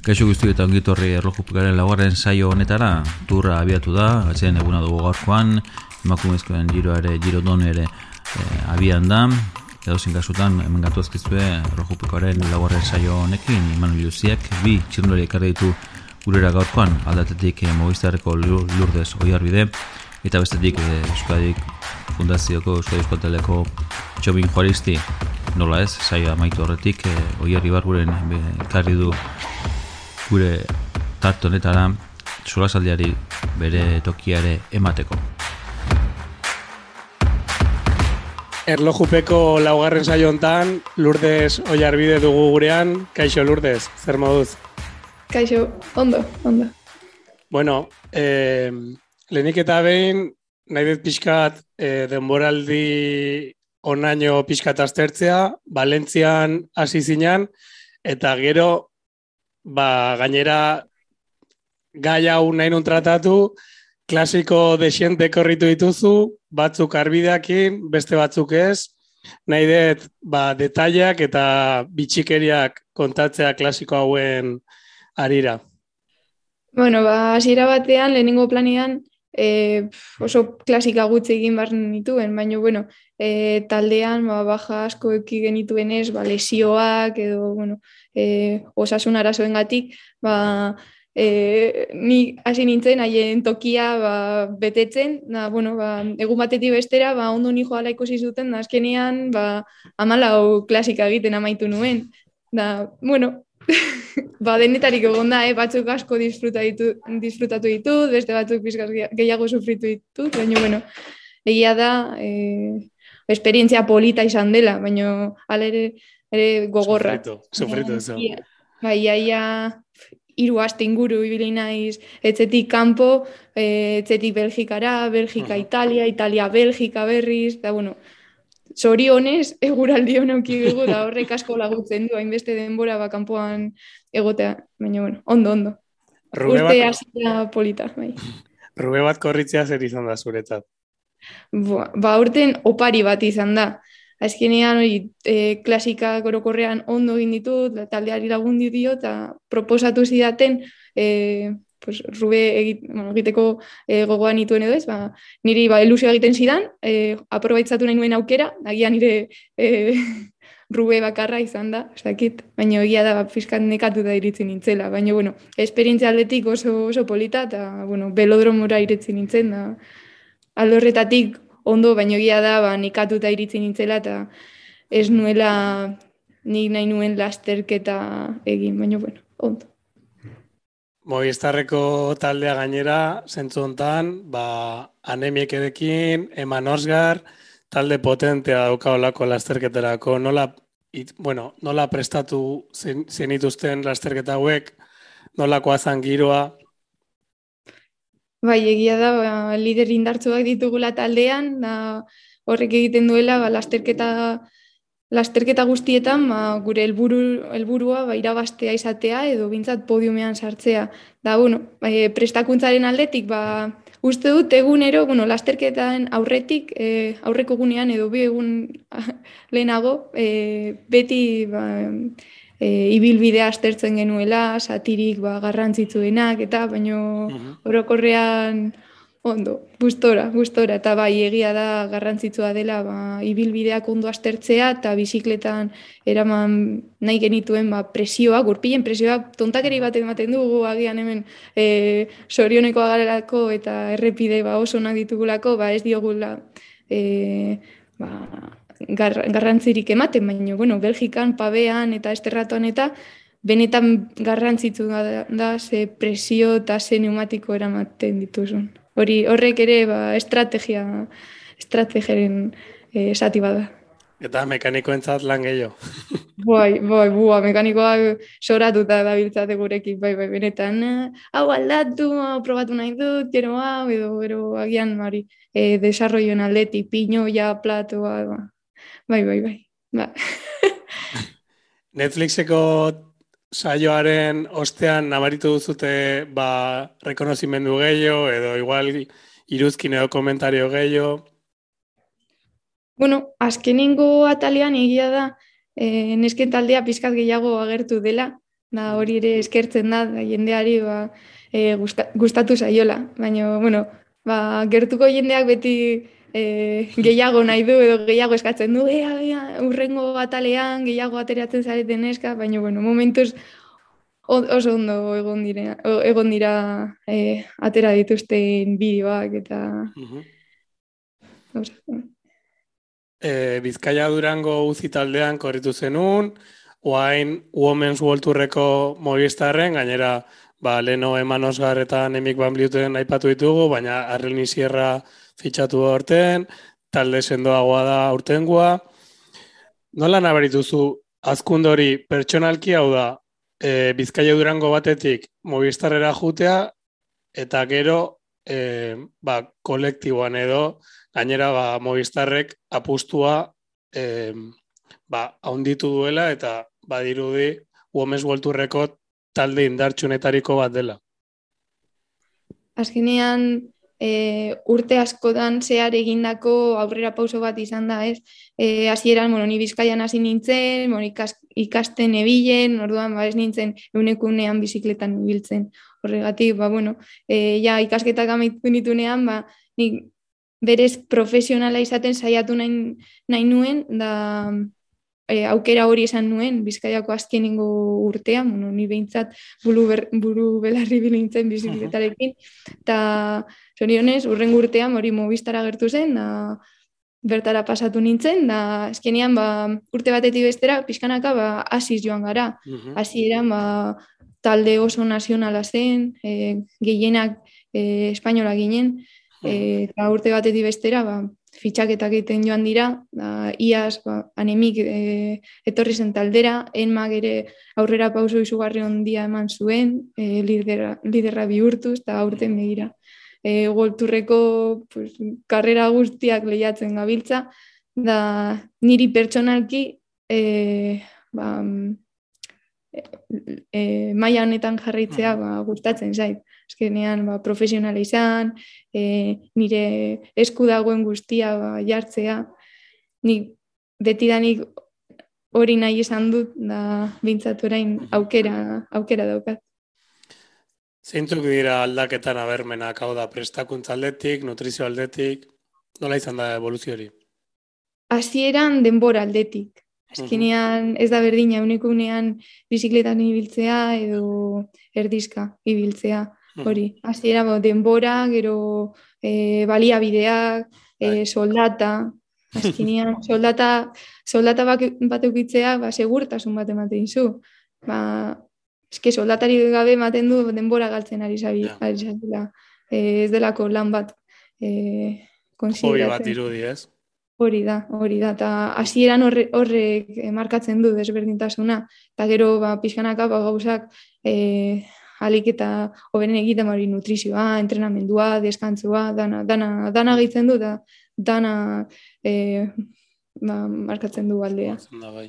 Kaixo guzti eta ongitorri erlojupikaren laugarren saio honetara, turra abiatu da, atzean eguna dugu gaurkoan, emakumezkoen giro ere, giro don ere e, abian da, edo kasutan, hemen gatu azkizue erlojupikoaren laugarren saio honekin, Manu Luziak, bi txirnori ekarri ditu gurera gaurkoan, aldatetik e, Movistarreko lurdez oiarbide, eta bestetik e, Euskadik Fundazioko Euskadi Euskalteleko Txobin Juaristi, nola ez, saio amaitu horretik, e, oiarri barguren ekarri du gure tart honetara solasaldiari bere tokiare emateko. Erlojupeko laugarren saio hontan, Lourdes Oiarbide dugu gurean. Kaixo Lourdes, zer moduz? Kaixo, ondo, ondo. Bueno, eh, lehenik eta behin, nahi dut pixkat eh, denboraldi onaino pixkat aztertzea, Valentzian hasi zinan, eta gero ba, gainera gai hau nahi nun tratatu, klasiko desiente korritu dituzu, batzuk arbideakin, beste batzuk ez, nahi dut ba, detaileak eta bitxikeriak kontatzea klasiko hauen arira. Bueno, ba, hasiera batean, lehenengo planian, e, oso klasika gutxe egin bar nituen, baina, bueno, e, taldean, ba, baja asko eki genituen ez, ba, lesioak, edo, bueno, e, osasun arazoen gatik, ba, e, ni hasi nintzen, haien tokia ba, betetzen, da, bueno, ba, egun batetik bestera, ba, ondo ni joala ikusi zuten, da, azkenean, ba, amalau klasika egiten amaitu nuen. Da, bueno, ba, denetarik egon da, eh? batzuk asko disfruta ditu, disfrutatu ditu, beste batzuk bizkaz gehiago sufritu ditu, baina, bueno, egia da, e, esperientzia polita izan dela, baina, alere, ere gogorra. Sufritu, sufritu. Bai, iaia hiru aste inguru ibili naiz etzetik kanpo, e, etzetik Belgikara, Belgika, Italia, Italia, Belgika berriz, da bueno, sorionez, eguraldi honauki dugu, da horrek asko lagutzen du, hainbeste denbora ba kanpoan egotea, baina bueno, ondo, ondo. Rube Urte bat... polita, bai. Rube bat korritzea zer izan da zuretzat? Ba, urten opari bat izan da. Azkenean hori e, klasika gorokorrean ondo egin ditut, taldeari lagundi dio eta proposatu zidaten e, pues, rube egit, bueno, egiteko e, gogoan nituen edo ez, ba, niri ba, ilusio egiten zidan, e, aprobaitzatu nahi nuen aukera, agian nire e, rube bakarra izan da, ez dakit, baina egia da, ba, fiskat nekatu da iritzen nintzela, baina, bueno, esperientzia atletik oso, oso polita, eta, bueno, belodromora iritzen nintzen, da, aldorretatik ondo, baino egia da, ba, nikatuta iritzi nintzela, eta ez nuela nik nahi nuen lasterketa egin, baina bueno, ondo. Movistarreko taldea gainera, zentzu hontan, ba, anemiek edekin, eman osgar, talde potentea dauka olako lasterketerako, nola, it, bueno, nola prestatu zenituzten lasterketa hauek, nolakoa zan giroa, Bai, egia da, ba, lider indartzuak ditugula taldean, da, horrek egiten duela, ba, lasterketa, lasterketa guztietan, ba, gure helburu helburua ba, irabastea izatea edo bintzat podiumean sartzea. Da, bueno, ba, prestakuntzaren aldetik, ba, uste dut egunero, bueno, lasterketan aurretik, e, aurreko gunean edo bi egun lehenago, e, beti ba, e, ibilbidea aztertzen genuela, satirik ba, garrantzitsuenak, eta baino mhm. orokorrean ondo, gustora, gustora, eta bai egia da garrantzitsua dela ba, ibilbideak ondo aztertzea, eta bizikletan eraman nahi genituen ba, presioa, gurpien presioa, tontakeri bat ematen dugu, agian hemen e, sorioneko agarelako eta errepide ba, oso nahi ditugulako, ba, ez diogula e, ba, gar, garrantzirik ematen, baina, bueno, Belgikan, Pabean eta Esterratuan eta benetan garrantzitu da, da ze presio eta ze neumatiko eramaten dituzun. Hori, horrek ere, ba, estrategia, estrategiaren eh, esati bada. Eta mekanikoentzat lan gehiago. bai, bai, bua, mekanikoa soratuta da biltzate gurekin, bai, bai, benetan, hau aldatu, hau probatu nahi dut, gero hau, edo, gero, agian, mari, e, desarroioen aldetik, pino, ja, plato, ba, ba, Bai, bai, bai. Ba. Netflixeko saioaren ostean nabaritu duzute ba, rekonozimendu gehiago edo igual iruzkin edo komentario gehiago? Bueno, azkenengo atalean egia da e, nesken taldea pizkat gehiago agertu dela, da hori ere eskertzen da, da jendeari ba, e, gustatu zaiola. Baina, bueno, ba, gertuko jendeak beti e, gehiago nahi du edo gehiago eskatzen du, ea, ea, urrengo batalean gehiago ateratzen zareten eska, baina, bueno, momentuz oso ondo egon dira, egon dira e, atera dituzten bideoak eta... Uh e, Bizkaia Durango uzi taldean korritu zenun, oain Women's World Tourreko Movistarren, gainera ba, Leno Eman Osgar eta Nemik Van aipatu ditugu, baina Arrelni Sierra fitxatu horten, talde sendoagoa da urtengua. Nola nabarituzu azkundori pertsonalki hau da e, Bizkaia Durango batetik Movistarrera jutea eta gero e, ba, kolektiboan edo gainera ba, Movistarrek apustua e, ba, haunditu duela eta badirudi Women's World Tourreko talde indartsunetariko bat dela. Azkenean e, urte askotan zehar egindako aurrera pauso bat izan da, ez? E, hasieran bueno, ni bizkaian hasi nintzen, bueno, ikas, ikasten ebilen, orduan ba, ez nintzen eunekunean bizikletan ibiltzen. Horregatik, ba, bueno, e, ja, ikasketak amaitu nitunean, ba, ni berez profesionala izaten saiatu nahi, nahi nuen, da e, aukera hori esan nuen, bizkaiako azkenengo urtean, bueno, ni behintzat buru, ber, buru belarri bilintzen bizikletarekin, eta zorionez, urren urtean hori mobistara gertu zen, da, bertara pasatu nintzen, da azkenean ba, urte batetik bestera, pixkanaka ba, asiz joan gara. Hasi eran ba, talde oso nazionala zen, e, gehienak e, espainola ginen, e, eta urte batetik bestera, ba, fitxaketak egiten joan dira, da, iaz, ba, anemik e, etorri zen taldera, enmak ere aurrera pauso izugarri ondia eman zuen, e, liderra, liderra bihurtuz, eta aurten begira. E, golturreko pues, karrera guztiak lehiatzen gabiltza, da niri pertsonalki e, ba, e, e, honetan jarraitzea ba, gustatzen zait azkenean ba, profesionala izan, e, nire esku dagoen guztia ba, jartzea, ni beti danik hori nahi izan dut, da bintzatu orain aukera, aukera daukat. Zeintzuk dira aldaketan abermenak, hau da, prestakuntza aldetik, nutrizio aldetik, nola izan da evoluzio hori? Hasieran denbora aldetik. Azkenean ez da berdina, unikunean bizikletan ibiltzea edo erdizka ibiltzea hori, hasiera bo, denbora, gero e, baliabideak, e, soldata, azkenean soldata, soldata bat, bat eukitzea, ba, segurtasun bat ematen zu. Ba, eske soldatari gabe ematen du denbora galtzen ari zabi, yeah. e, ez delako lan bat e, Hori bat irudi, ez? Hori da, hori da, eta hasieran horrek horre markatzen du desberdintasuna, eta gero ba, pixkanaka ba, gauzak e, alik eta hoberen egiten hori nutrizioa, entrenamendua, deskantzua, dana, dana, dana gehitzen du, da, dana e, ba, markatzen du aldea. Bai.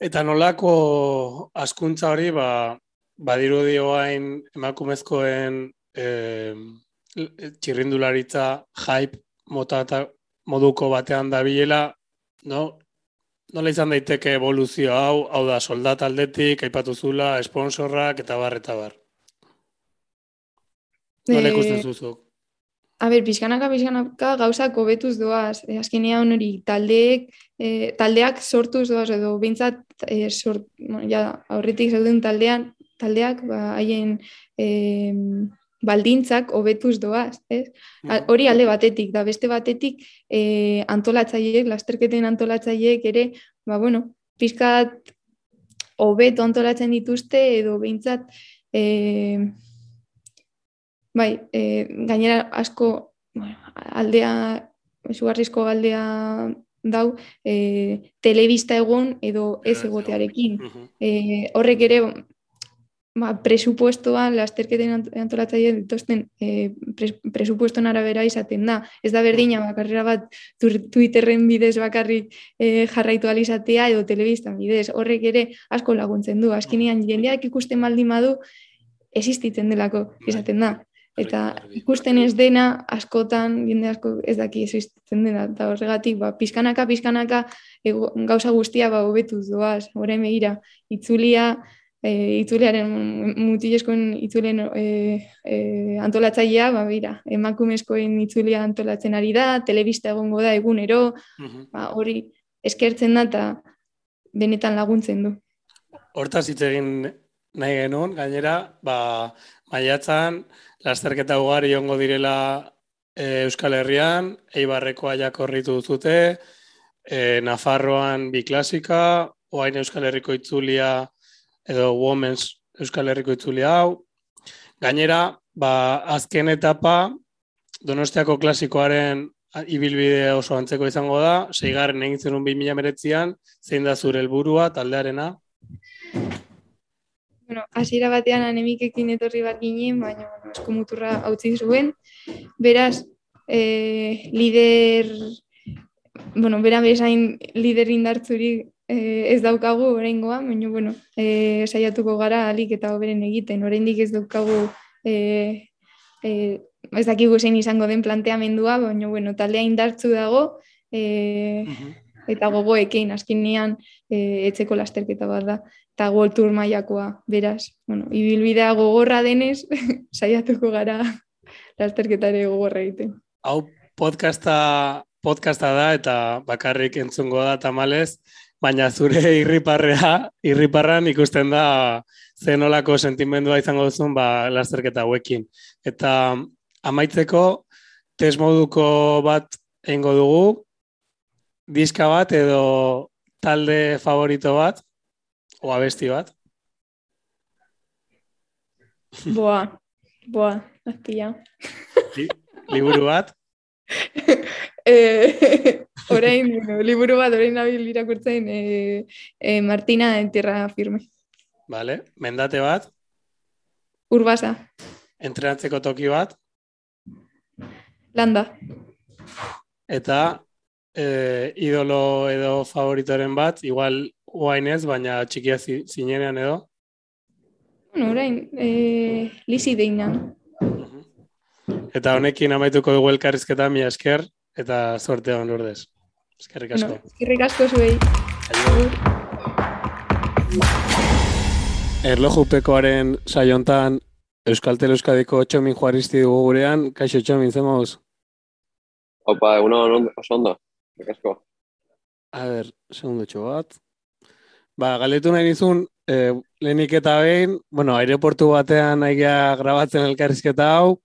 Eta nolako askuntza hori, ba, badiru dioain emakumezkoen e, txirrindularitza hype mota moduko batean dabilela, no? Nola izan daiteke evoluzio hau, hau da soldat aldetik, aipatu zula, esponsorrak eta bar eta bar. Nola ikusten zuzuk? A ber, pixkanaka, pixkanaka gauzak hobetuz doaz. E, azkenean hori taldeek, e, taldeak sortuz doaz edo bintzat e, sort, ja, aurretik zauden taldean, taldeak ba, haien e, baldintzak hobetuz doaz, ez? Mm. Hori alde batetik, da beste batetik e, antolatzaileek, lasterketen antolatzaileek ere, ba, bueno, pizkat hobeto antolatzen dituzte edo behintzat e, bai, e, gainera asko bueno, aldea, esugarrizko galdea dau, e, telebista egon edo ez egotearekin. E, horrek ere ba, presupuestoa lasterketen antolatzaile dituzten e, presupueston arabera izaten da. Ez da berdina bakarrera bat Twitterren bidez bakarrik e, jarraitu alizatea edo telebista bidez. Horrek ere asko laguntzen du. Azkenean jendeak ikusten baldin badu existitzen delako bai. izaten da. Eta ikusten ez dena askotan jende asko ez daki existitzen dena. Eta horregatik, ba, pizkanaka, pizkanaka gauza guztia ba, hobetuz doaz. Horren begira, itzulia, e, itzulearen mutileskoen itzulen e, e, antolatzailea, ba, bera, emakumezkoen itzulia antolatzen ari da, telebista egongo da egunero, ba, hori eskertzen da eta benetan laguntzen du. Hortaz hitz egin nahi genuen, gainera, ba, maiatzan, lasterketa ugari ongo direla e, Euskal Herrian, Eibarrekoa jakorritu duzute, e, Nafarroan bi klasika, oain Euskal Herriko itzulia edo Women's Euskal Herriko itzulia hau. Gainera, ba, azken etapa, Donostiako klasikoaren ibilbide oso antzeko izango da, seigarren egin zenun 2000 meretzian, zein da zure helburua taldearena? Bueno, hasiera batean anemikekin etorri bat ginen, baina bueno, muturra utzi zuen. Beraz, eh, lider, bueno, bera bezain lider indartzurik eh, ez daukagu oraingoa, baina bueno, eh, saiatuko gara alik eta hoberen egiten. Oraindik ez daukagu eh, eh, ez dakigu zein izango den planteamendua, baina bueno, taldea indartzu dago, eh, eta gogoekin azkenean e, etzeko lasterketa bat da eta World Tour mailakoa, beraz, bueno, ibilbidea gogorra denez, saiatuko gara lasterketare gogorra egiten. Hau podcasta, podcasta da eta bakarrik entzungo da tamalez, baina zure irriparrea, irriparran ikusten da zenolako sentimendua izango duzun ba, lasterketa hauekin. Eta amaitzeko, test moduko bat eingo dugu, diska bat edo talde favorito bat, O abesti bat? Boa, boa, azpila. liburu bat? eh, orain, bueno, liburu bat, orain nabil irakurtzen eh, eh, Martina en tierra firme. Vale, mendate bat? Urbasa. Entrenatzeko toki bat? Landa. Eta eh, idolo edo favoritoren bat, igual ez, baina txikia zinenean edo? Bueno, orain, e, lizi deina. Eta honekin amaituko dugu elkarrizketa mi esker, eta suerte hon urdez. Eskerrik asko. No, eskerrik asko zuei. Erlojupekoaren saiontan Euskaltel Euskadiko txomin juaristi dugu gurean, kaixo txomin, zen mauz? Opa, eguno, oso ondo, asko. A ber, segundu bat. Ba, galetu nahi nizun, e, lehenik eta behin, bueno, aireportu batean nahigia grabatzen elkarrizketa hau,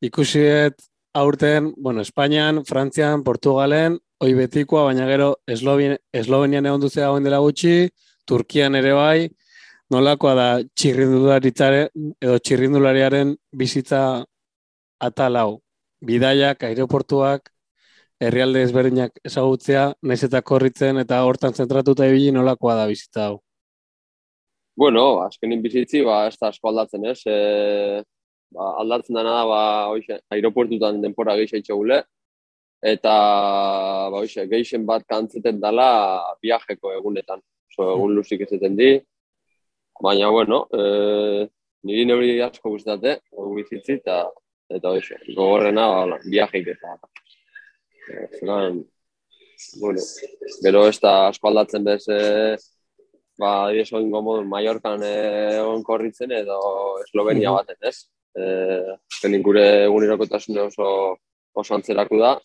ikusiet aurten, bueno, Espainian, Frantzian, Portugalen, oi betikoa, baina gero Eslovenian egon duzea hauen dela gutxi, Turkian ere bai, nolakoa da txirrindularitzare edo txirrindulariaren bizitza atal hau. Bidaiak, aireportuak, herrialde ezberdinak ezagutzea, naiz eta korritzen eta hortan zentratuta ibili nolakoa da bizitza hau. Bueno, azkenin bizitzi, ba, ez da asko aldatzen, ez? E, ba, aldatzen dena da, ba, oixe, aeroportutan denpora gehiago gule, eta, ba, oixe, geixen bat kantzeten dela viajeko egunetan. So, egun luzik ezeten di, baina, bueno, e, niri neuri asko guztate, egun bizitzi, eta, eta, oixe, gogorrena, ba, viajeik eta, zelan, bueno, gero ez da aspaldatzen bez, e, ba, adiez hori gomo, Mallorcan egon korritzen edo Eslovenia baten, ez? E, gure egunerokotasun oso, oso antzerako da,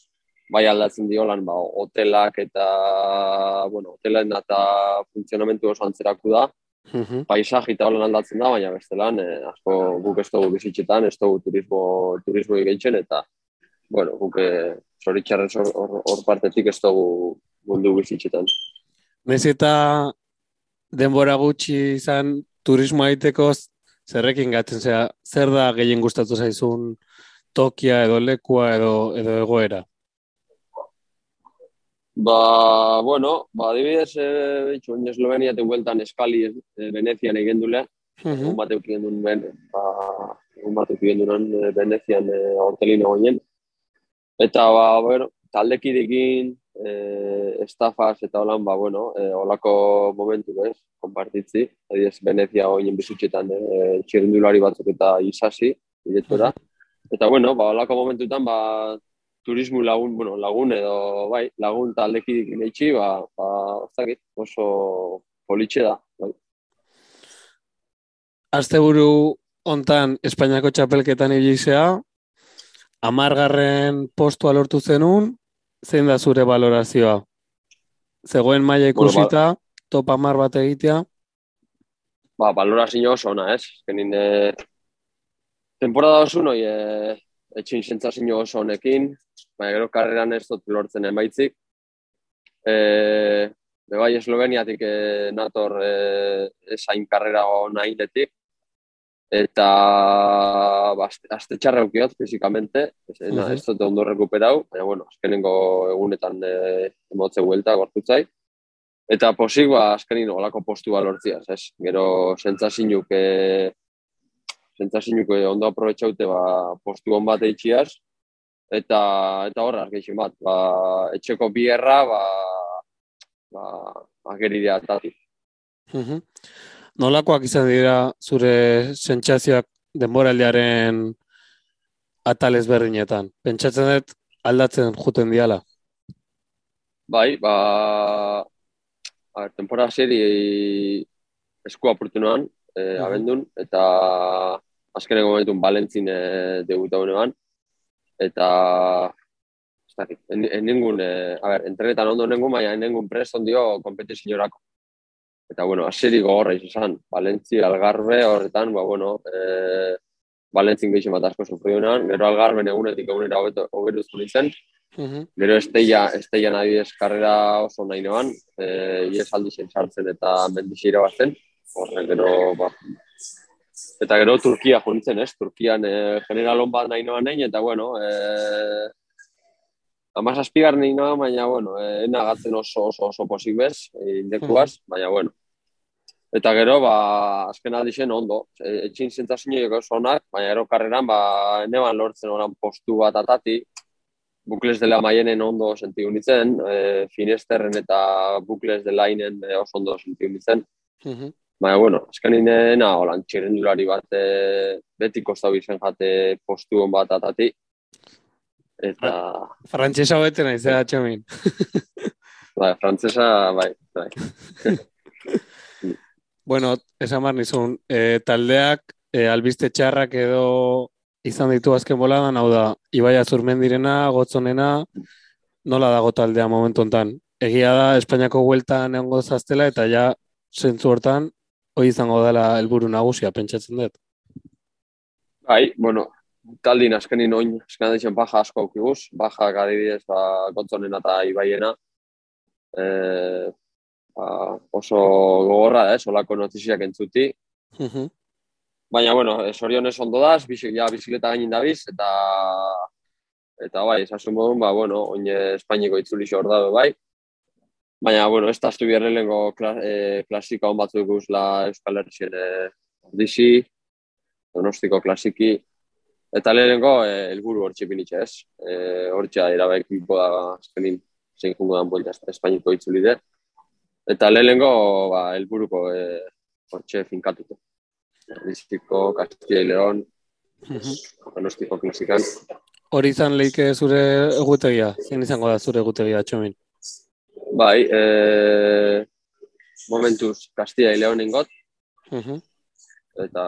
bai aldatzen diolan, ba, hotelak eta, bueno, hotelen eta funtzionamentu oso antzerako da, Uhum. paisaje eta holan aldatzen da, baina bestelan, e, asko guk ez dugu bizitzetan, ez dugu turismo, turismo egiten, eta, bueno, guk zoritxarren hor partetik ez dugu mundu bizitzetan. Nez eta denbora gutxi izan turismo egiteko zerrekin gaten, zera, zer da gehien gustatu zaizun tokia edo lekua edo, edo egoera? Ba, bueno, ba, adibidez, e, en Eslovenia te hueltan eskali e, Venezian egin dule, uh -huh. un bateu kien duen, ben, ba, un bateu kien duen Venezian e, hortelino goinen, Eta, ba, bueno, taldekidekin, eh, estafaz eta holan, ba, bueno, eh, olako momentu, ez, konpartitzi. Adiez, Venezia hoinen bizutxetan eh, txirindulari batzuk eta isasi, directora. Eta, bueno, ba, olako momentutan, ba, turismo lagun, bueno, lagun edo, bai, lagun taldekidekin eitxi, ba, ba, ozakit, oso politxe da, bai. asteburu hontan Espainiako txapelketan ibilizea, amargarren postua lortu zenun, zein da zure valorazioa? Zegoen maila Bueno, ba- ikusita, top amar bat egitea, ba, valorazio oso ona, ez? Genin, e, temporada oso noi, e, etxin sentzazio oso honekin, baina gero karreran ez dut lortzen emaitzik. E, de bai, Esloveniatik e, nator e, esain karrera ona indetik, eta ba, aste- txarra eukiot, fizikamente, ez, uh Mhm. ez dut ondo rekuperau, baina, bueno, azkenengo egunetan e, emotze huelta gortutzai. Eta posik, ba, azkenin olako postua lortziaz, ez? Gero, sentzazinuk, e, sentzazinuk e, ondo aprobetxaute, ba, postu hon bat eitxiaz, eta, eta horra, gehien bat, ba, etxeko bierra, ba, ba, ageridea atatik. Mhm. Nolakoak izan dira zure sentsazioak denboraldiaren atal ezberdinetan? Pentsatzen dut aldatzen juten diala. Bai, ba, a ber, temporada seri esku apurtu noan, e, abendun, eta azkeneko momentun Balentzin e, debuta honean, eta ez dakit, en, en ningun, e, a ber, entrenetan ondo nengun, baina en ningun prest ondio kompetiziorako. Eta, bueno, aseri gogorra izan, Balentzi, Algarbe, horretan, ba, bueno, e, Balentzin gehien bat asko sufrionan, gero Algarben egunetik egunera hobeto- hoberuzko nintzen, Mhm. Gero esteia, esteian adibidez karrera oso nahi noan, e, ies aldixen sartzen eta mendixe irabazten. Horren gero, ba. Eta gero Turkia junitzen, ez? Turkian e, generalon bat nahi noan nahi, eta bueno, e, amaz aspigar nahi noan, baina bueno, e, enagatzen oso oso oso posik bez, indekuaz, baina bueno. Eta gero, ba, azken aldixen ondo, e, etxin zentzazio oso onak, baina gero karreran, ba, neban lortzen oran postu bat atati, bukles dela maienen ondo sentiu nintzen, e, finesterren eta bukles dela inen e, oso ondo sentiu nintzen. Mhm. Baina, bueno, azken inena, holan, txirrendulari bat e, beti kostau izan jate postu hon bat atati. Eta, Frantsesa bete naiz, eh, atxamin. bai, frantzesa, bai, bai. Bueno, esan bar nizun, e, taldeak e, albiste txarrak edo izan ditu azken boladan, hau da, Ibaia Zurmendirena, Gotzonena, nola dago taldea momentu hontan. Egia da, Espainiako hueltan egongo zaztela, eta ja, zentzu hortan, hoi izango dela helburu nagusia, pentsatzen dut. Bai, bueno, taldin azkenin oin, azken adizien baja asko aukiguz, baja adibidez, ba, gotzonena eta ibaiena. E, ba, oso gogorra, ez, olako notiziak entzuti. Mhm. Baina, bueno, eh, sorionez ondo daz, bizi, ja, bizikleta gainin dabiz, eta eta bai, esasun modun, ba, bueno, oin Espainiko itzuli hor dabe, bai. Baina, bueno, ez taztu bierrelengo kla, e, klasika hon batzuk guzla Euskal Herrixen e, ordizi, donostiko klasiki, eta lehenengo e, elburu hor txipinitxe ez. E, hortxa irabaik biko da azkenin zein jungo dan buelta Espainiko itzuli de. Eta lehenengo, ba, elburuko e, hortxe finkatuko. Biziko, Castilla y León, donostiko klasikan. Hori izan leike zure egutegia, zein izango da zure egutegia, atxamin. Bai, e, momentuz Castilla y León ingot, Mhm. eta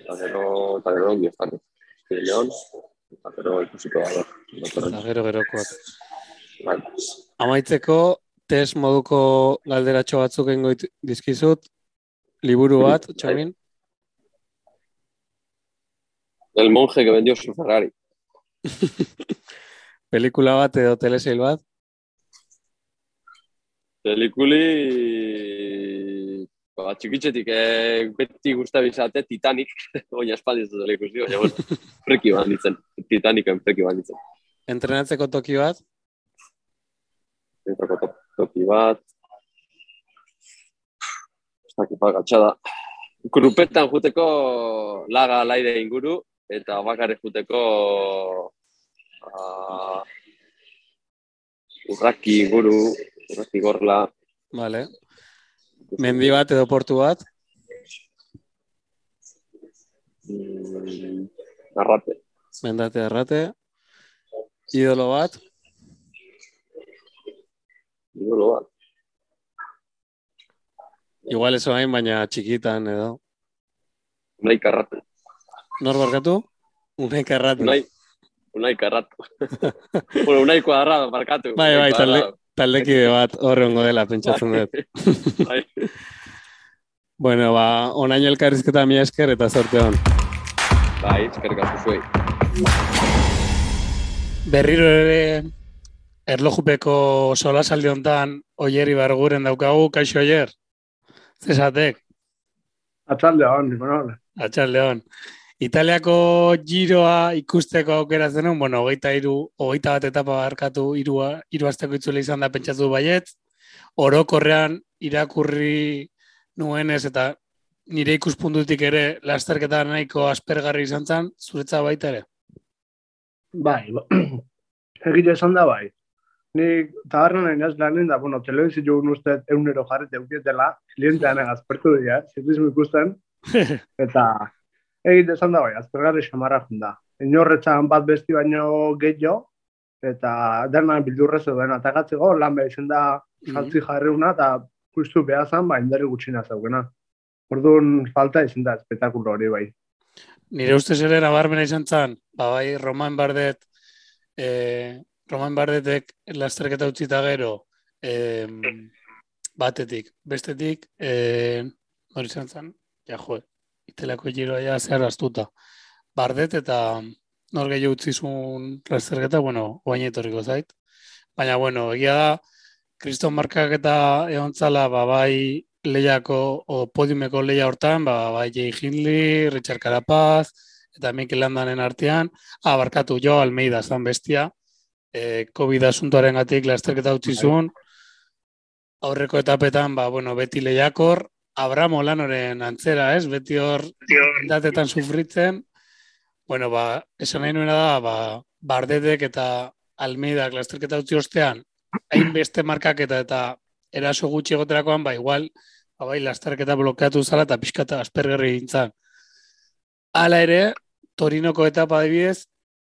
eta gero, eta gero ongi dakit. Castilla y León, eta gero ikusiko da. Eta gero gerokoak. Bai. Amaitzeko, test moduko galderatxo batzuk dit- dizkizut, liburu bat, txamin. El monje que vendió su Ferrari. Pelikula bat edo telesail bat. Pelikuli... Ba, txikitzetik eh, beti guztabi izate Titanic, oina espaldi ez dut ikusi, baina bueno, freki bat ditzen, Titaniken freki bat ditzen. Entrenatzeko toki bat. Entrako top, toki bat. Ez dakit bat gatxada. Grupetan juteko laga laide inguru, eta bakarrik juteko uh, urraki inguru, urraki gorla. Vale. Mendi bat edo portu bat. Mm, arrate. Mendate errate. Idolo bat. Bat. Igual eso hain, baina txikitan edo. Unai karratu. Nor barkatu? Unai karratu. Unai, unai karratu. bueno, unai kuadrado, barkatu. Bai, bai, talde, taldekide bat horrengo dela, pentsatzen dut. Bai. Bueno, ba, onaino elkarrizketa mi esker eta zorte hon. Bai, eskerrik asko zuei. Berriro ere erlojupeko solasaldi hontan oieri barguren daukagu, kaixo oier? Zesatek, Atzalde hon, bueno, atxalde hon. Italiako giroa ikusteko aukera zenun, bueno, hogeita iru, hogeita bat etapa barkatu irua, iru asteko itzule izan da pentsatu baiet, orokorrean irakurri nuenez eta nire ikuspuntutik ere lasterketa nahiko aspergarri izan zen, zuretza baita ere. bai, ba- egite esan da bai. Ni tabernan nainaz lanen da, bueno, telebizio jogun uste eunero jarrete eukietela, klientean azpertu dira, ziklismo ikusten, eta egite esan da bai, azpergarri xamarra da. Inorretzan bat besti baino gehiago, eta dena bildurrez duen atakatzeko, lan behar izan da saltzi jarriuna, eta justu behazan, ba, indarri gutxina zaukena. Orduan falta izan da espetakulo hori bai. Nire ustez ere nabarmena izan zen, ba bai, Roman Bardet, e, Roman Bardetek lasterketa utzita gero, e, batetik, bestetik, e, hori izan zen, ja jo, itelako giroa ja zehar astuta. Bardet eta nor gehiago utzizun lasterketa, bueno, oain etorriko zait. Baina, bueno, egia da, kriston markak eta egon zala, ba, bai, lehiako, o podiumeko lehia hortan, ba, bai, Jay Hindley, Richard Carapaz, eta Mikel Landanen artean, ah, barkatu, jo Almeida zan bestia, e, COVID asuntoaren gatik lasterketa utzi zuen, aurreko etapetan, ba, bueno, beti lehiakor, Abramo Lanoren antzera, ez? Beti hor datetan sufritzen, bueno, ba, esan nahi nuena da, ba, Bardetek eta Almeidak lasterketa utzi ostean, hainbeste markaketa eta eraso gutxi egoterakoan, ba, igual, ba, bai, lasterketa blokeatu zala eta pixkata aspergerri gintzan. Hala ere, Torinoko etapa adibidez,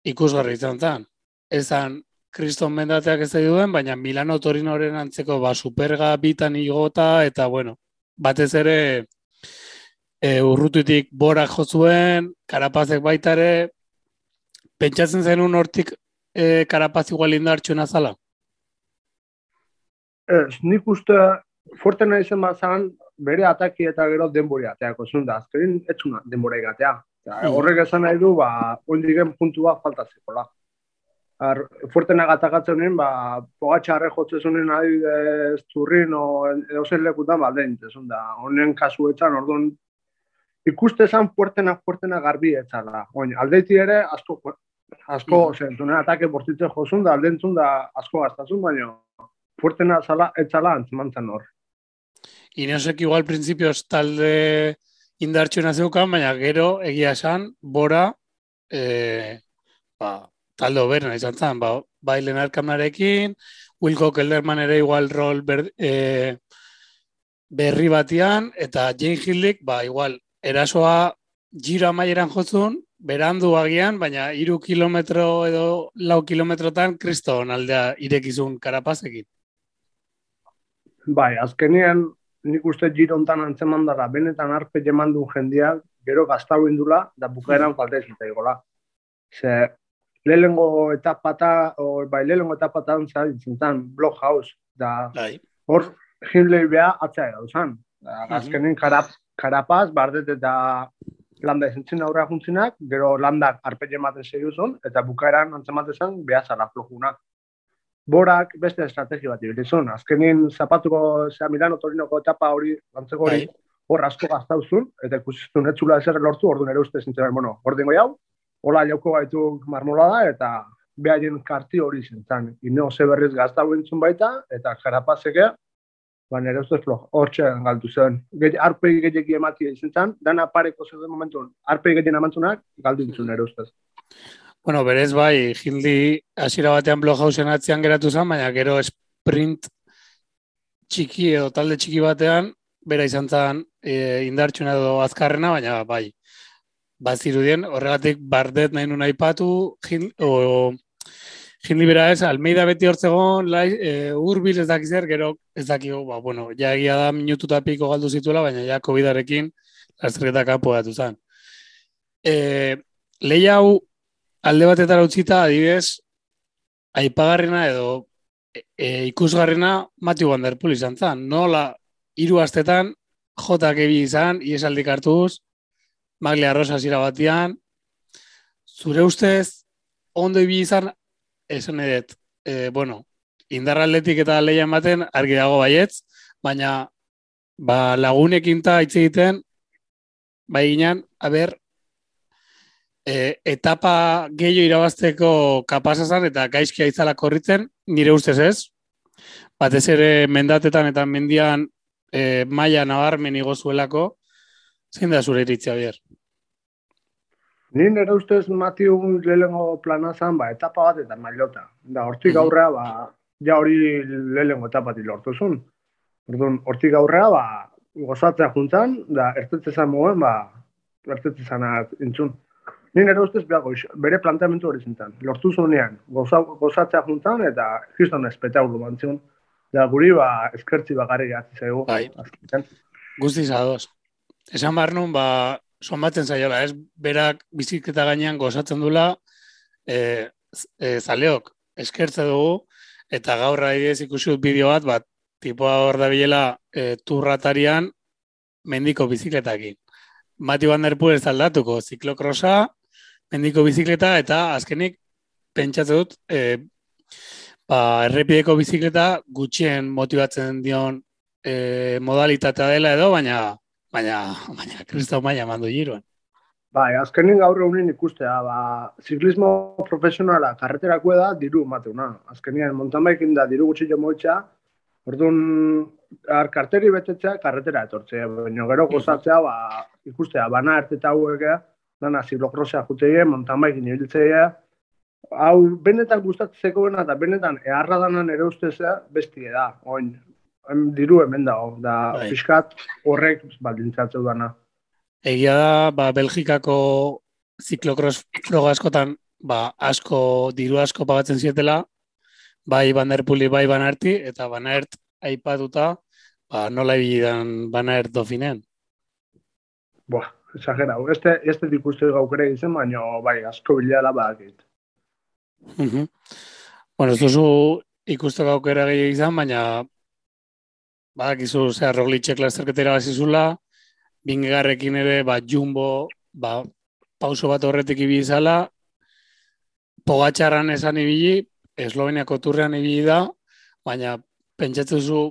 ikusgarri izan zen. Ezan, kriston mendateak ez duen, baina Milano Torinoren antzeko ba, superga bitan igota, eta bueno, batez ere e, urrututik borak jo zuen, karapazek baita ere, pentsatzen zenun hortik e, karapaz igual indartxuna zala? Ez, nik uste fuerte nahi zen bazan, bere ataki eta gero denbori ateako zuen da. Azkerin etxuna denbora egatea. Mhm. Horrek esan nahi du, ba, ondigen puntua falta zekola. Ar, fuerte nahi atakatzen nien, ba, pogatxarre jotzen zuen adibidez zurrin o edo zen lekutan, ba, den, zuen da. Honen kasuetan, orduan, ikuste zan fuertena, fuertena garbi etzala. Oin, aldeiti ere, asko, asko, mm. zentunen atake bortitzen jozun da, aldentzun da asko gaztazun, baina fuertena zala, etzala antzemantzen hor. Inosek igual principios talde indartxuna zeukan, baina gero egia esan, bora, e, ba, talde oberena izan zen, ba, bai Lenar Kamnarekin, Wilco Kelderman ere igual rol ber, e, berri batian, eta Jane Hillik, ba, igual, erasoa giro amaieran jotzun, berandu agian, baina iru kilometro edo lau kilometrotan kriston aldea irekizun karapazekin. Bai, azkenean nik uste girontan antzeman dara, benetan arpe jeman duen jendeak, gero gaztau indula, da bukaeran falta ez igola. Ze, lehengo etapata, o, bai, lehengo etapatan zintan, blog house, da, Bai. hor, Hindley beha atzea gauzan. Da, azkenen karap, karapaz, bardet eta landa ezentzen aurra juntzinak, gero landak arpe jematen seguzun, eta bukaeran antzematen zen, beha zara flojuna. Borak beste estrategi bat ibilizun. Azkenin zapatuko, zera Milano Torinoko etapa hori, antzeko hori, Bai. hor asko gaztauzun, eta ikusizun etzula ezer lortu, ordu nere uste zintzen, bueno, ordengo jau, hola jauko gaitu marmolada, eta behaien karti hori zintzen. Ineo ze berriz gaztau entzun baita, eta jarapazeke, ba nere ustez flo, hortxe galtu zen. Geti, arpei gehiagi emati zintzen, dana pareko zeuden momentun, arpei gehien amantzunak, galdu entzun nere ustez. Bueno, berez bai, Hindley hasiera batean Blockhausen atzean geratu zen, baina gero sprint txiki edo talde txiki batean, bera izan zen e, indartxuna edo azkarrena, baina bai, bazirudien, horregatik bardet nahi nun aipatu, Hin, o, Hindley bera ez, Almeida beti hortzegon, lai, e, urbil ez dakizer, gero ez dakigu, ba, bueno, ja egia da minutu piko galdu zituela, baina ja COVID-arekin lasterketa kanpo datu zen. e, lehi hau alde batetara utzita, adibidez, aipagarrena edo e, e, ikusgarrena Matthew Van Der Poel izan zen. Nola, hiru astetan, jotak ebi izan, iesaldik hartuz, Maglia Rosa zira batian, zure ustez, ondo ibi izan, esan edet, e, bueno, indarraldetik eta lehian baten, argi dago baietz, baina ba, lagunekin ta hitz egiten, bai ginen, aber, e, etapa gehiago irabazteko kapasazan eta gaizkia itzala korritzen, nire ustez ez. Batez ere mendatetan eta mendian e, maia nabarmen igozuelako, zein da zure iritzia bier? Ni nire ustez Matiu lehengo plana zan, ba, etapa bat eta mailota. Da, hortik aurrea, ba, ja hori lehengo etapatik lortuzun. Orduan, hortik aurrea, ba, gozatzea juntan, da, ertetzezan moen, ba, ertetzezan intzun. Ni nire ustez bere planteamentu hori zintan. Lortu zunean, goza, gozatzea juntan, eta kriston espetaulu bantzun. Da, guri, ba, eskertzi bakarri gehatzi zaigu. Bai. Guztiz ados. Esan behar nun, ba, somatzen zaiola, ez? Berak bizikleta gainean gozatzen dula, e, e, zaleok, eskertze dugu, eta gaur adibidez ikusi dut bideo bat, bat, tipoa hor da bilela e, turratarian mendiko bizikletakin. Mati Van Der Poel ez aldatuko, ziklokrosa, mendiko bizikleta eta azkenik pentsatu dut e, ba, errepideko bizikleta gutxien motibatzen dion e, modalitatea dela edo, baina baina, baina kristau maia mandu giroan. Bai, azkenin gaur egunin ikustea, ba, ziklismo profesionala karreterako da diru mateuna. Azkenean, montan da diru gutxi jo moitza, orduan, ar, karteri betetzea, karretera etortzea. Baina gero gozatzea, ba, ikustea, bana erteta hauek, dana ziklokrosea juteie, montan baikin ibiltzea, hau benetan gustatzeko bena eta benetan eharra danan ere ustezea bestie da, oin, diru hemen dago, da Bai. fiskat horrek baldintzatzeu dana. Egia da, ba, Belgikako ziklokros froga askotan, ba, asko, diru asko pagatzen zietela, bai Van Der Poeli, bai Van Aerti, eta Van Aert aipatuta, ba, nola ibidan Van Aert dofinean. Buah, exagera, este, este ikuste gaukere izen, baina bai, asko bilela badakit. Mhm. Bueno, ez duzu ikusteko aukera gehiago izan, baina badakizu zehar roglitxek lasterketera bazizula, bingegarrekin ere, ba, jumbo, ba, pauso bat horretik ibizala, pogatxarran esan ibili, Esloveniako turrean ibili da, baina pentsatzen zu,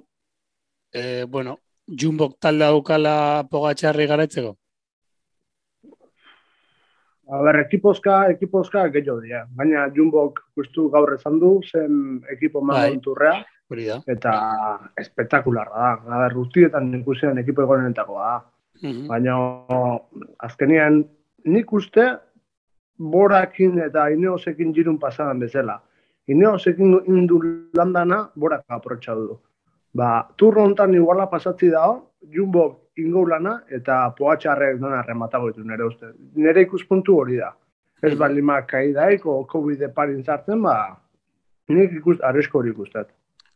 e, bueno, jumbok talde daukala pogatxarri garaitzeko? A ber, ekipozka, ekipozka gehiago dira. Baina Jumbok justu gaur esan du, zen ekipo Bai. mangon turrea, Hori da. eta espektakularra da. A ber, guztietan ikusten ekipo egonetakoa da. Mhm. Baina azkenean nik uste borakin eta ineosekin jirun pasadan bezala. Ineosekin indu landana borak aprotxa du. Ba, turro hontan iguala pasatzi dago, jumbo ingo lana eta poatxarrek dena rematago ditu nire uste. Nire ikuspuntu hori da. Ez balima kaidaik o COVID parin zartzen, ba, nik ikust, arresko hori ikustet.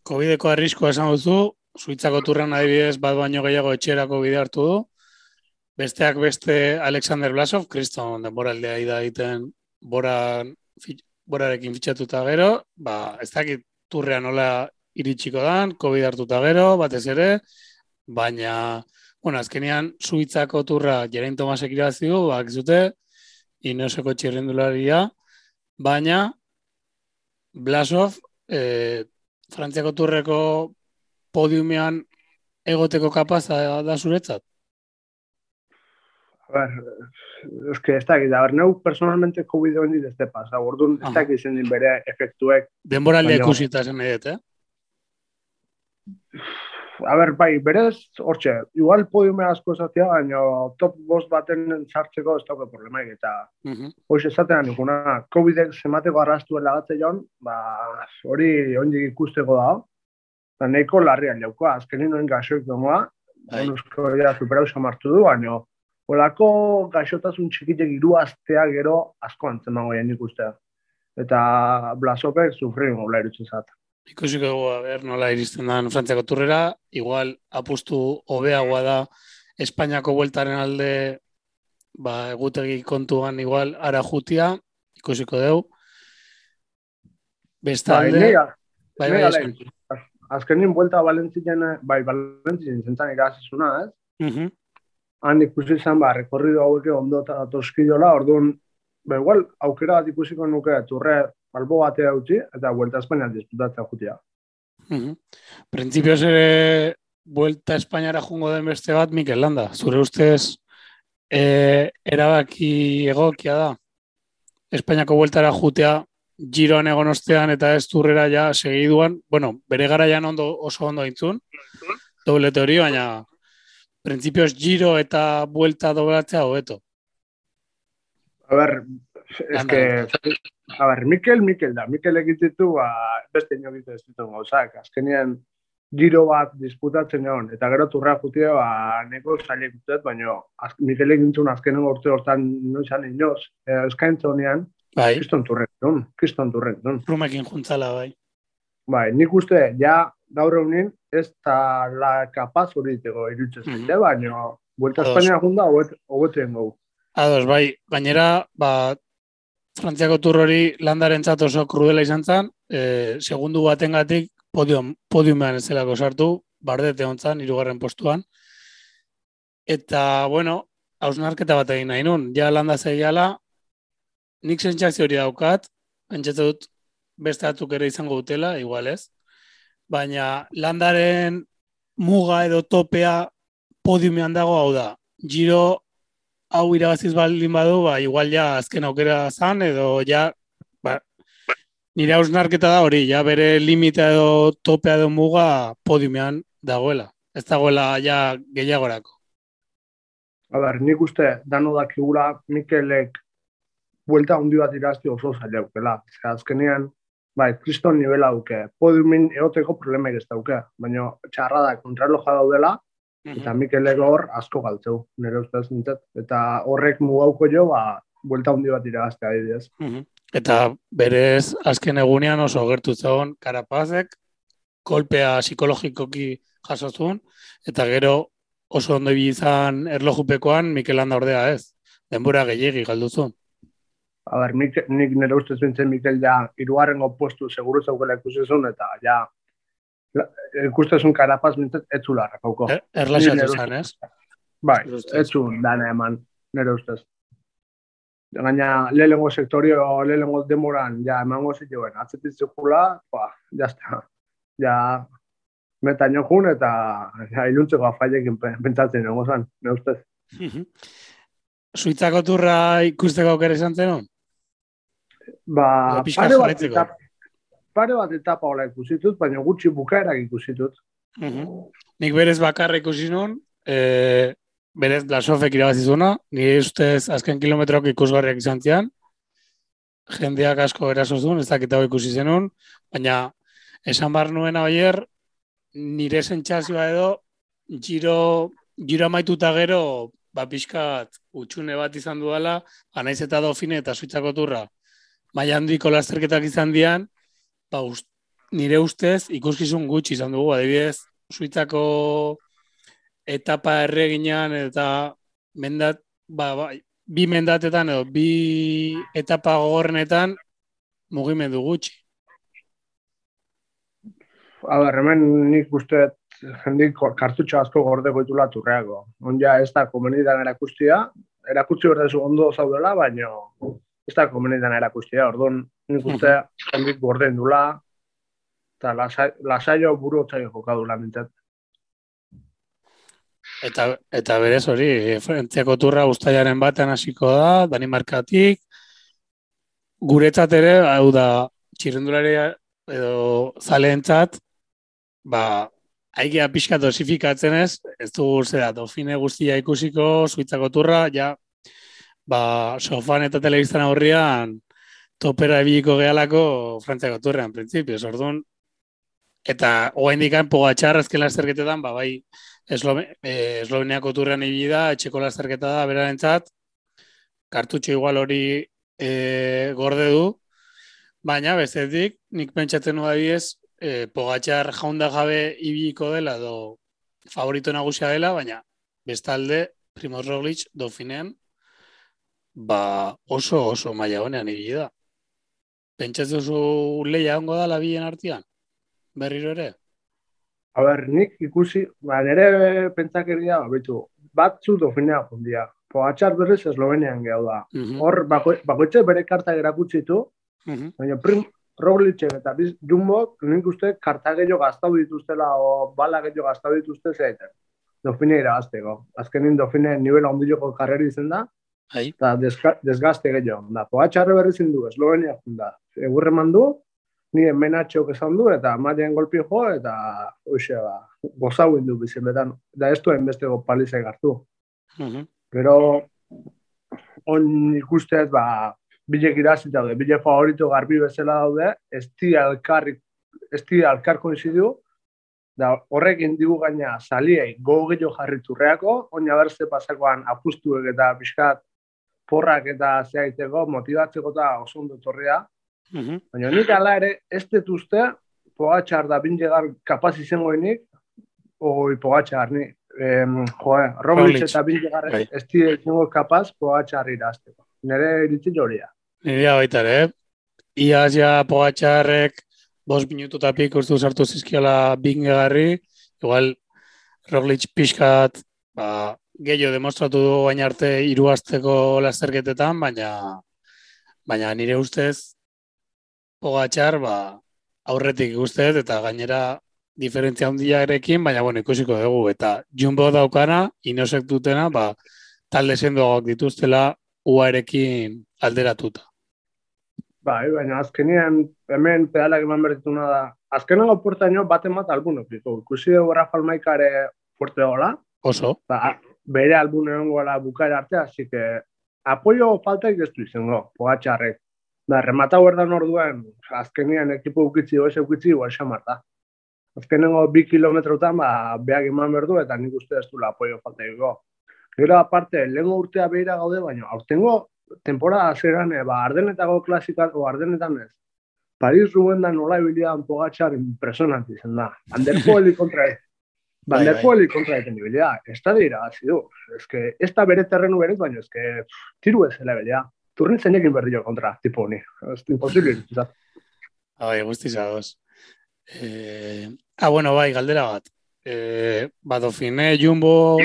Covideko arriskoa esan duzu, Suitzako turran adibidez bat baino gehiago etxerako bide hartu du. Besteak beste Alexander Blasov, kriston denboraldea ida egiten bora, fit, borarekin fitxatuta gero, ba, ez dakit turrean nola iritsiko dan, Covid hartuta gero, batez ere, baina, bueno, azkenean Suitzako turra Jerain Tomasek irabazi du, bak zute, Ineoseko txirrendularia, baina Blasov, eh, Frantziako turreko podiumean egoteko kapaz da, zuretzat? A ver, es que ez dakit, a ver, neu personalmente COVID hori ez te pasa, orduan ez Aha. dakit zen din bere efektuek. Denboraldea Baina- ikusita zen edet, eh? A ver, bai, berez, hortxe, igual podiume asko esatia, baina top bost baten sartzeko ez dauke problemaik, eta Mhm. hox esatean nikuna, COVID-ek zemateko arrastuela gatze joan, ba, hori ondik ikusteko da, eta nahiko larrian jaukoa, azkenin noen gaxoik domoa, Bai. Bonusko ja superau samartu du, baina olako gaixotasun txikitek hiru astea gero asko antzemango jen ikustea. Eta Blasopek sufrin gola irutzen zat. Ikusiko dugu, a ber, nola iristen dan Frantziako turrera, igual apustu hobeagoa da Espainiako bueltaren alde ba, egutegi kontuan igual ara jutia, ikusiko deu. Bai, Bestalde, nega, bai, bai, nega esan. lehen. Azkenin buelta Valentzien, bai, Valentzien zentzan irasizuna, ez? Mhm. Han ikusi izan, ba, rekorrido haueke ondo eta toskidola, orduan, ba, igual, aukera bat ikusiko nuke, turre albo batea utzi, eta Vuelta Espainian disputatzea jutia. Mhm. Printzipioz ere Vuelta Espainiara jungo den beste bat Mikel Landa. Zure ustez e, erabaki egokia da. Espainiako bueltara jutea giroan egon ostean eta ez turrera ja segiduan, bueno, bere garaian ondo, oso ondo intzun, doble teori, baina printzipioz giro eta buelta doblatzea hobeto. A ber, es que, a ber, Mikel, Mikel da. Mikel egititu, ba, beste ino ez ditu gauzak. Azkenean, giro bat disputatzen egon, eta gero turra jutia, ba, neko zailek dut, baina az, Mikel egintzun azkenen urte hortan noizan inoz, e, eskaintza honean, Bai, kriston turren duen, kriston turren duen. rumekin juntzala bai. Bai, nik uste, ja, gaur egunin, ez da la kapaz hori ditego irutzen Mhm. zaite, baina, Vuelta Ados. Espainia junda, hobetzen gau. Ados, bai, gainera, ba, Frantziako tur hori landarentzat oso krudela izan zen, e, segundu batengatik podium, podiumean ez zelako sartu, bardete hontzan, irugarren postuan. Eta, bueno, hausnarketa bat egin nahi nun, ja landa zeiala, nik sentsazio hori daukat, pentsatu dut beste batzuk ere izango dutela, igual ez, baina landaren muga edo topea podiumean dago hau da. Giro hau irabaziz baldin badu, ba, igual ja azken aukera zan, edo ja, ba, nire hausnarketa da hori, ja bere limita edo topea edo muga podiumean dagoela. Ez dagoela ja gehiagorako. A ber, nik uste, dano dakigula Mikelek buelta handi bat irazti oso zaila aukela. Azkenean, bai, kriston nivela duke. Podiumin egoteko problemek ez dauke. Baina txarra da, kontrarloja daudela, eta Mikelek hor asko galtzeu, nire ustez nintzat. Eta horrek mugauko jo, ba, buelta handi bat iragaztea adibidez. Mhm. Eta berez azken egunean oso gertu zegoen karapazek, kolpea psikologikoki jaso zuen, eta gero oso ondo izan erlojupekoan Mikel Landa ordea ez. Denbora gehiegi galdu zuen. A ber, nik, nik nire ustez bintzen Mikel ja irugarrengo postu seguru zaukela ikusi zuen, eta ja ikustezun karapaz bintzat etzula rakauko. Er, erlaxatu zen, ez? Bai, zuen dana eman, nire ustez. Gaina, lehenengo sektorio, lehenengo demoran, ja, emango zituen, atzetik zikula, ba, jazta, ja, meta jun eta ja, iluntzeko afailekin pe- pentsatzen nengo zen, nire ustez. Mhm. Suitzako turra ikusteko aukera izan zenun? Ba, pare bat, pare bat etapa hola ikusitut, baina gutxi bukaerak ikusitut. Mhm. Nik berez bakarra ikusi nun, e, berez Blasofek irabazizuna, nire ustez azken kilometrok ikusgarriak izan zian, jendeak asko eraso zuen, ez dakit ikusi zenun, baina esan bar nuen oier, nire sentsazioa edo, giro, giro amaituta gero, ba pixkat utxune bat izan duela, anaiz eta dofine eta suitzako turra, maila handiko lasterketak izan dian, ba, ust, nire ustez ikuskizun gutxi izan dugu, adibidez, Suitzako etapa erreginan eta mendat, ba, ba, bi mendatetan edo bi etapa gogorrenetan mugimendu gutxi. A ber, hemen nik uste jendik kartutxo asko gordeko ditula turreako. Onja ez da komenidan erakustia, erakutsi berdezu ondo zaudela, baina ez da komenidan erakustia. Orduan nik uste jendik gorden dula, eta lasai, lasaio buru otzaio jokadula mintzat. Eta, eta berez hori, Frantziako turra ustaiaren batean hasiko da, Danimarkatik, guretzat ere, hau da, txirrendularia edo zaleentzat, ba, aigia pixka dosifikatzen ez, ez dugu zera, dofine guztia ikusiko, Suitzako turra, ja, ba, sofan eta telebistan aurrian, topera ebiliko gehalako Frantziako turrean, printzipioz, orduan, eta hoa indikan pogatxar azken lasterketetan, ba, bai, Eslome, eh, Esloveniako turrean ibili da, etxeko lasterketa da berarentzat, kartutxo igual hori eh, gorde du, baina bestetik nik pentsatzen nuen adibidez, eh, Pogacar jaunda jabe ibiliko dela edo favorito nagusia dela, baina bestalde Primoz Roglic Dauphinean ba oso oso maila honean ibili da. Pentsatzen duzu leia ongo da labien artean? Berriro ere? A ber, nik ikusi, ba, nire pentsakeria, ba, betu, batzu dofinea jundia. Pogatxar berriz Eslovenian gehu da. Mhm, Hor, bako, bakoitze bere karta erakutzitu, mhm. baina prim, Roglitzen eta biz, Jumbo, nik uste karta gehiago gaztau dituztela o bala gehiago gaztau dituzte zeiten. Dofine irabazteko. Azkenin dofine nivel ondiloko karreri izen da, Bai. eta desga, desgazte gehiago. Da, Pogatxarre berri zindu, Eslovenia da. Egurre mandu, ni menatxok esan du, eta maien golpi jo, eta hoxe, ba, gozau du biziletan. Da ez duen besteko palizai hartu. Mhm. Gero, on ikustez, ba, bilek irazi daude, bile favorito garbi bezala daude, ez di ez di alkar koincidu, da horrekin digu gaina saliei gogo gehiago jarri turreako, oina berze pasakoan apustuek eta pixkat porrak eta zeaiteko, motibatzeko eta oso ondo torria. Mhm. Baina nik ala ere, ez dut uste, pogatxar da binlegar kapaz izangoenik, oi pogatxar ni, em, joe, Roglic eta binlegar Bai. ez di izango kapaz pogatxar irazteko. Nire iritzi joria. Nirea baita ere, iaz ja pogatxarrek bost minututatik uste sartu zizkiala bingegarri, igual Roglic pixkat ba, gehiago demostratu du baina arte hiru asteko lasterketetan, baina baina nire ustez pogatxar ba, aurretik ustez eta gainera diferentzia handiarekin, baina bueno, ikusiko dugu eta Jumbo daukana, inosek dutena, ba, talde sendoagoak dituztela uarekin alderatuta. Bai, baina azkenean hemen pedalak eman bertuna da. Azkenengo puertaino bate mat albun okiko. Ikusi dugu Rafael Maikare fuerte gola, Oso, ba, bere albun egon gola bukaera arte, así que apoio faltaik ez du izango, pogatxarrek. Da, rematau erdan orduan, azkenean ekipo ukitzi, oese ukitzi, igual xamar da. Azkenengo bi kilometrotan, ba, beak eman berdu, eta nik uste ez du apoio faltaiko. Gero aparte, lehengo urtea behira gaude, baina aurtengo temporada zeran, e, ba, ardenetako klasikan, o ardenetan ez. Paris Ruben da nola ibilian pogatxar impresionante izan da. Anderpoeli kontra ez. Bai, Vanderpoeli kontra egiten dibilia. Ez da dira, hazi du. Ez que, ez da bere terrenu berez, baina ez que tiru ez zela bilia. Turrin zeinekin berdio kontra, tipo honi. Ez imposible. izan. bai, guztiz ados. Eh, ah, bueno, bai, galdera bat. Eh, Badofine, Jumbo,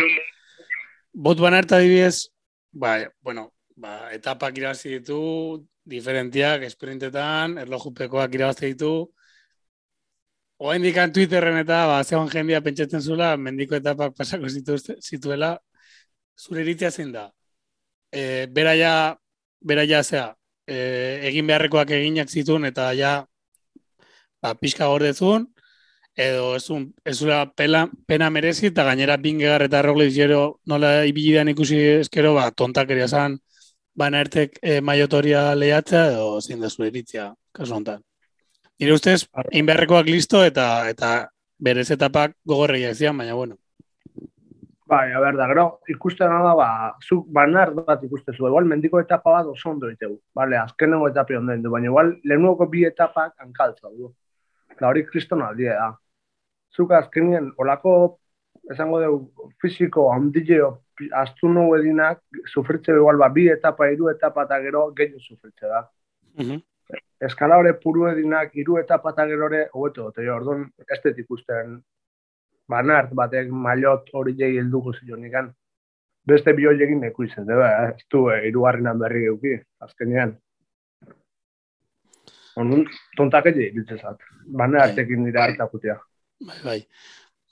bot banerta dibidez, bai, bueno, ba, etapak irabazi ditu, diferentiak, esprintetan, erlojupekoak irabazi ditu, Oa indikan Twitterren eta ba, zegoen jendia pentsatzen zula, mendiko etapak pasako zituela, zure iritzia zein da. E, bera ja, bera ja, zea, e, egin beharrekoak eginak zituen eta ja, ba, pixka gordezun, edo ez un, ez zula pela, pena merezi eta gainera bingegar eta Roglic gero nola ibilidan ikusi eskero, ba, tontakeria zan, bana ertek e, maiotoria lehiatzea edo zein da zure iritzia, kasu honetan. Nire ustez, egin beharrekoak listo eta eta berez etapak gogorreia zian, baina bueno. Bai, a ber, da, gero, ikusten da, ba, zuk banar bat ikustezu. Igual, mendiko etapa bat oso ondo ditegu. Vale, azkenengo etapi onden du, baina igual, lehenuko bi etapak hankaltza du. Eta hori kriston aldia da. Zuk azkenien, olako, esango dugu, fisiko, handileo, astunu edinak, sufritze igual, ba, bi etapa, hiru etapa eta gero, gehiago sufritze da. Mhm. Eskala hori puru edinak, etapa eta gero ere, hobeto, jo, orduan, ez dut ikusten, banart batek mailot hori jegi helduko zionikan. Beste bi horiekin neku izan, deba, ez du, eh, irugarrenan berri geuki, azkenean. Onun, tontak egi ditzezat. Banartekin dira hartakutia. Bai, bai.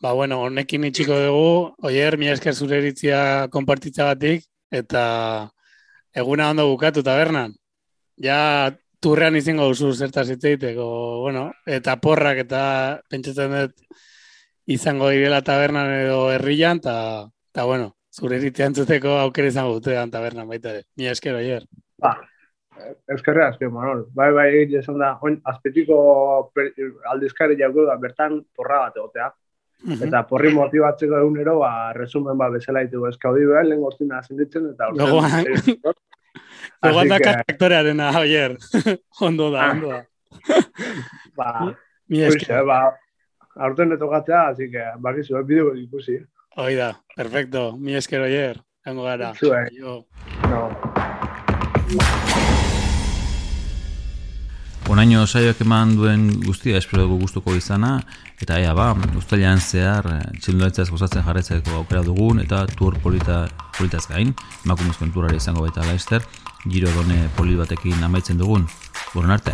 Ba, bueno, honekin itxiko dugu, oier, mi esker zure iritzia konpartitzagatik, eta eguna ondo bukatu tabernan. Ja, turrean izango duzu zertaz hitz egiteko, bueno, eta porrak eta pentsatzen dut izango direla tabernan edo herrian, eta, eta bueno, zure iritzia entzuteko aukera izango dute tabernan baita ere. Mi esker, oier. Ba, eskerra azken, Manol. Bai, bai, egin da, oin, azpetiko aldizkari jauko da, bertan porra bat egotea. Mhm. Eta porri motibatzeko egunero, ba, resumen ba, bezala ditugu eskaudi behar, lehen gortina zinditzen, eta Gogoan. Gogoan da karakterearena, oier. ondo da, ondo da. ba, Mi Hoxe, esker. ba, aurten etokatzea, así que, bakizu, eh, bideo ikusi. Hoi da, perfecto. Mi esker oier. Hango gara. Zuek. Jo. No. Onaino saioak eman duen guztia espero dugu gustuko izana, eta ea ba, ustailan zehar txildoetzaz gozatzen jarretzeko aukera dugun, eta tur polita, politaz gain, emakumezkoen turare izango baita laizter, giro done poli batekin amaitzen dugun. Buenon arte!